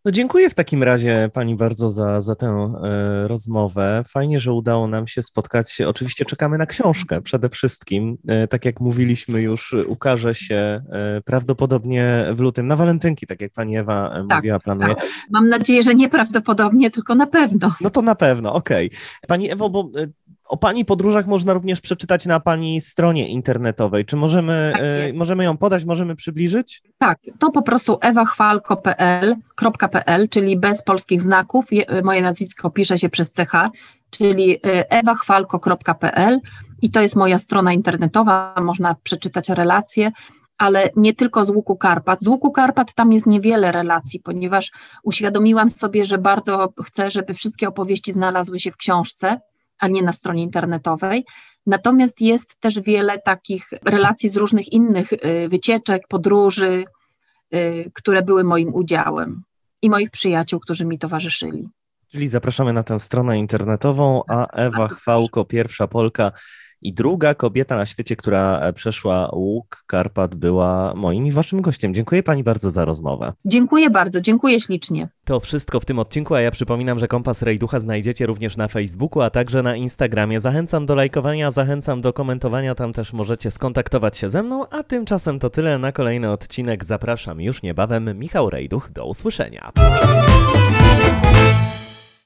No dziękuję w takim razie Pani bardzo za, za tę e, rozmowę. Fajnie, że udało nam się spotkać. Oczywiście czekamy na książkę przede wszystkim. E, tak jak mówiliśmy już, ukaże się e, prawdopodobnie w lutym na walentynki, tak jak Pani Ewa Tak, mówiła, planuje. Tak. Mam nadzieję, że nieprawdopodobnie, tylko na pewno. No to na pewno, okej. Pani Ewo, bo o Pani podróżach można również przeczytać na Pani stronie internetowej. Czy możemy, Tak e, możemy ją podać, możemy przybliżyć? Tak, to po prostu ewachwalko.pl, czyli bez polskich znaków. Je- Moje nazwisko pisze się przez CH, czyli y, ewachwalko.pl i to jest moja strona internetowa, można przeczytać relacje, ale nie tylko z Łuku Karpat. Z Łuku Karpat tam jest niewiele relacji, ponieważ uświadomiłam sobie, że bardzo chcę, żeby wszystkie opowieści znalazły się w książce, a nie na stronie internetowej. Natomiast jest też wiele takich relacji z różnych innych y, wycieczek, podróży, y, które były moim udziałem i moich przyjaciół, którzy mi towarzyszyli. Czyli zapraszamy na tę stronę internetową, a Ewa Chwałko, pierwsza Polka i druga kobieta na świecie, która e, przeszła łuk Karpat, była moim i waszym gościem. Dziękuję pani bardzo za rozmowę. Dziękuję bardzo, dziękuję ślicznie. To wszystko w tym odcinku, a ja przypominam, że Kompas Rejducha znajdziecie również na Facebooku, a także na Instagramie. Zachęcam do lajkowania, zachęcam do komentowania, tam też możecie skontaktować się ze mną, a tymczasem to tyle na kolejny odcinek. Zapraszam już niebawem. Michał Rejduch, do usłyszenia.